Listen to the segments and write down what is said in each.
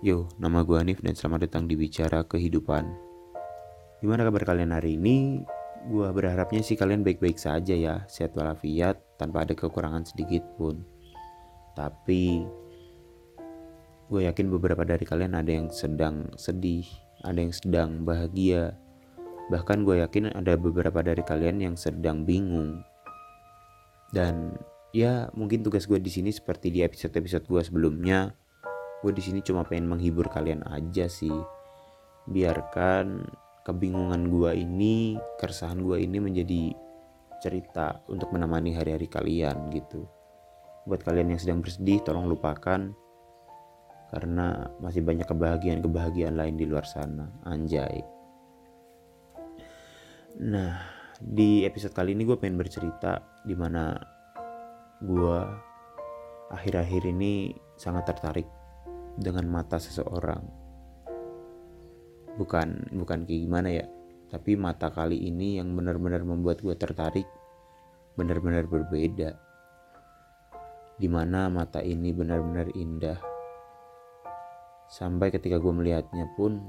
Yo, nama gue Hanif dan selamat datang di Bicara Kehidupan. Gimana kabar kalian hari ini? Gue berharapnya sih kalian baik-baik saja ya, sehat walafiat, tanpa ada kekurangan sedikit pun. Tapi, gue yakin beberapa dari kalian ada yang sedang sedih, ada yang sedang bahagia. Bahkan gue yakin ada beberapa dari kalian yang sedang bingung. Dan ya mungkin tugas gue di sini seperti di episode-episode gue sebelumnya gue di sini cuma pengen menghibur kalian aja sih. Biarkan kebingungan gue ini keresahan gue ini menjadi cerita untuk menemani hari-hari kalian gitu. Buat kalian yang sedang bersedih tolong lupakan. Karena masih banyak kebahagiaan-kebahagiaan lain di luar sana. Anjay. Nah di episode kali ini gue pengen bercerita di mana gue akhir-akhir ini sangat tertarik dengan mata seseorang. Bukan bukan kayak gimana ya, tapi mata kali ini yang benar-benar membuat gue tertarik, benar-benar berbeda. Di mana mata ini benar-benar indah. Sampai ketika gue melihatnya pun,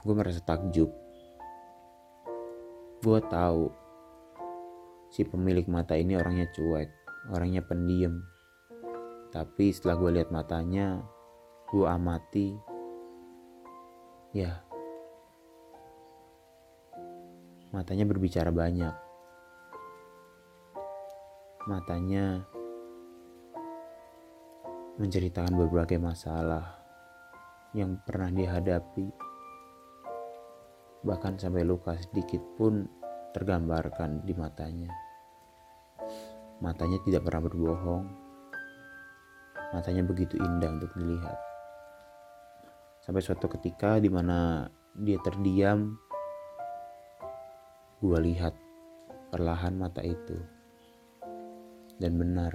gue merasa takjub. Gue tahu si pemilik mata ini orangnya cuek, orangnya pendiam. Tapi setelah gue lihat matanya, gue amati. Ya. Matanya berbicara banyak. Matanya menceritakan berbagai masalah yang pernah dihadapi. Bahkan sampai luka sedikit pun tergambarkan di matanya. Matanya tidak pernah berbohong. Matanya begitu indah untuk dilihat sampai suatu ketika di mana dia terdiam gue lihat perlahan mata itu. Dan benar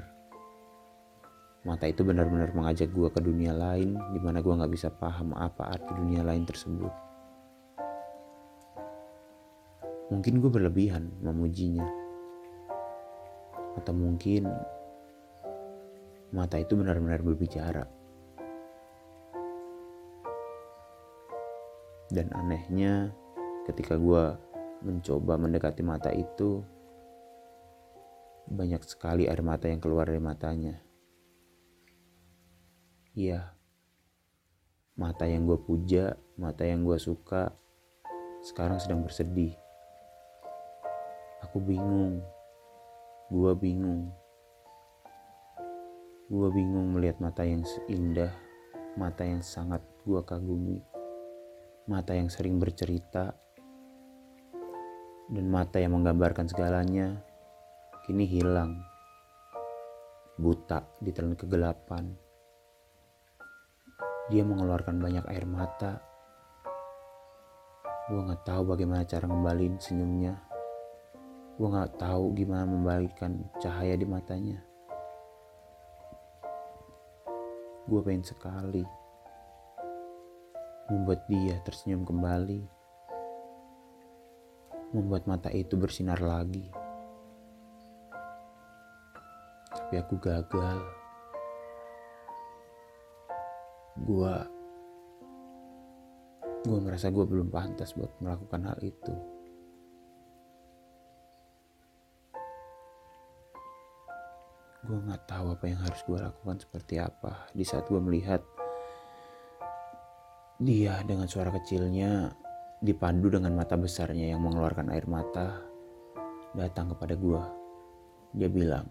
mata itu benar-benar mengajak gue ke dunia lain di mana gue nggak bisa paham apa arti dunia lain tersebut. Mungkin gue berlebihan memujinya. Atau mungkin mata itu benar-benar berbicara Dan anehnya ketika gue mencoba mendekati mata itu, banyak sekali air mata yang keluar dari matanya. Iya, mata yang gue puja, mata yang gue suka, sekarang sedang bersedih. Aku bingung, gue bingung. Gue bingung melihat mata yang indah, mata yang sangat gue kagumi mata yang sering bercerita, dan mata yang menggambarkan segalanya kini hilang, buta di telan kegelapan. Dia mengeluarkan banyak air mata. Gue gak tahu bagaimana cara ngembaliin senyumnya. Gue gak tahu gimana membalikan cahaya di matanya. Gue pengen sekali membuat dia tersenyum kembali, membuat mata itu bersinar lagi. Tapi aku gagal. Gua gue merasa gue belum pantas buat melakukan hal itu. Gue gak tahu apa yang harus gue lakukan seperti apa di saat gue melihat dia dengan suara kecilnya dipandu dengan mata besarnya yang mengeluarkan air mata datang kepada gua. Dia bilang,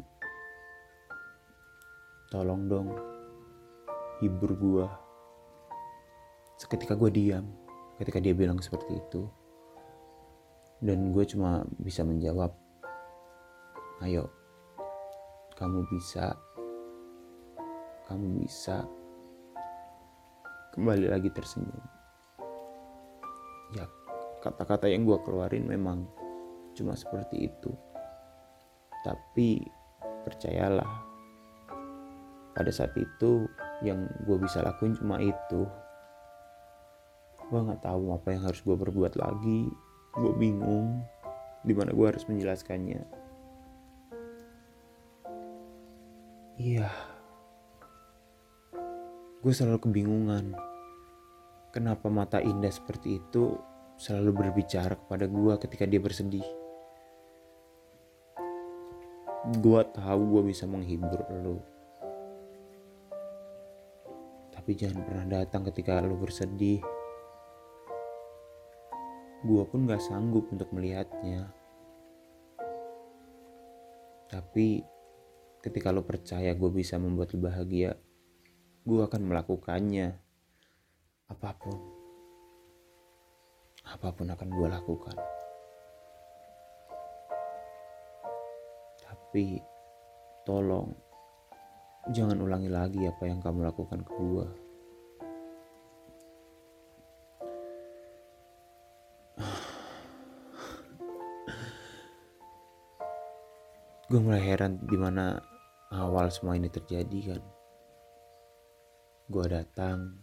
"Tolong dong, hibur gua." Seketika gua diam ketika dia bilang seperti itu. Dan gue cuma bisa menjawab, "Ayo, kamu bisa, kamu bisa." Kembali lagi tersenyum. Ya, kata-kata yang gue keluarin memang cuma seperti itu. Tapi percayalah, pada saat itu yang gue bisa lakuin cuma itu. Gue nggak tahu apa yang harus gue berbuat lagi. Gue bingung di mana gue harus menjelaskannya. Iya, gue selalu kebingungan kenapa mata indah seperti itu selalu berbicara kepada gua ketika dia bersedih. Gua tahu gua bisa menghibur lo. Tapi jangan pernah datang ketika lo bersedih. Gua pun gak sanggup untuk melihatnya. Tapi ketika lo percaya gue bisa membuat lo bahagia, gue akan melakukannya. Apa pun. Apa pun akan gue lakukan. Tapi tolong jangan ulangi lagi apa yang kamu lakukan ke gue. gue mulai heran di mana awal semua ini terjadi kan gue datang.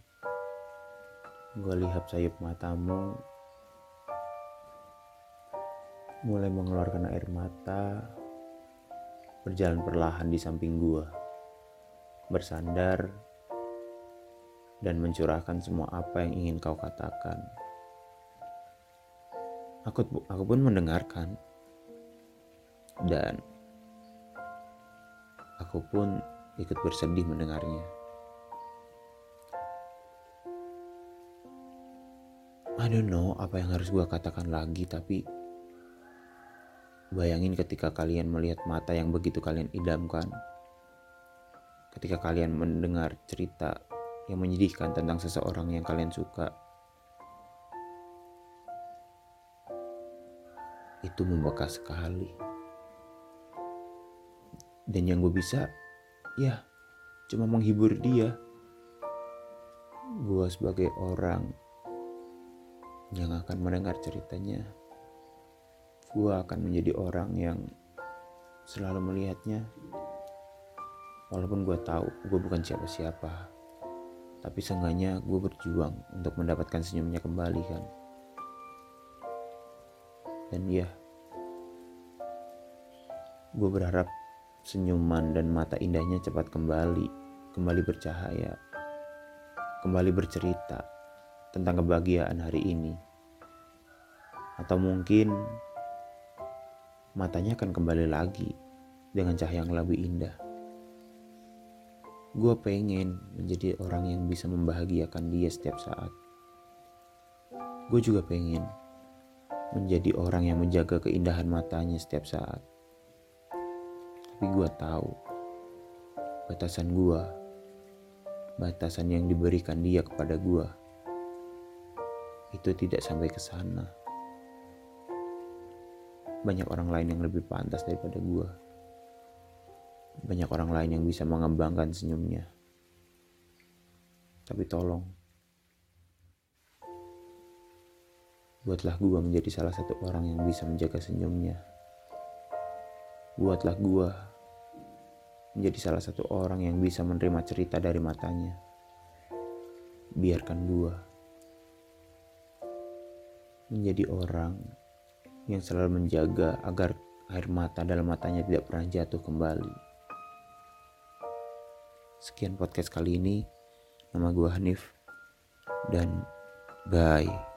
Gue lihat sayup matamu. Mulai mengeluarkan air mata. Berjalan perlahan di samping gue bersandar dan mencurahkan semua apa yang ingin kau katakan. Aku aku pun mendengarkan. Dan Aku pun ikut bersedih mendengarnya. I don't know apa yang harus gue katakan lagi, tapi bayangin ketika kalian melihat mata yang begitu kalian idamkan. Ketika kalian mendengar cerita yang menyedihkan tentang seseorang yang kalian suka. Itu membekas sekali dan yang gue bisa ya cuma menghibur dia gue sebagai orang yang akan mendengar ceritanya gue akan menjadi orang yang selalu melihatnya. Walaupun gue tahu gue bukan siapa-siapa tapi seenggaknya gue berjuang untuk mendapatkan senyumnya kembali kan? Dan ya gue berharap senyuman dan mata indahnya cepat kembali, kembali bercahaya, kembali bercerita tentang kebahagiaan hari ini. Atau mungkin matanya akan kembali lagi dengan cahaya yang lebih indah. Gue pengen menjadi orang yang bisa membahagiakan dia setiap saat. Gue juga pengen menjadi orang yang menjaga keindahan matanya setiap saat tapi gue tahu batasan gue, batasan yang diberikan dia kepada gue, itu tidak sampai ke sana. Banyak orang lain yang lebih pantas daripada gue. Banyak orang lain yang bisa mengembangkan senyumnya. Tapi tolong, buatlah gue menjadi salah satu orang yang bisa menjaga senyumnya. Buatlah gue menjadi salah satu orang yang bisa menerima cerita dari matanya. Biarkan gua menjadi orang yang selalu menjaga agar air mata dalam matanya tidak pernah jatuh kembali. Sekian podcast kali ini. Nama gua Hanif dan bye.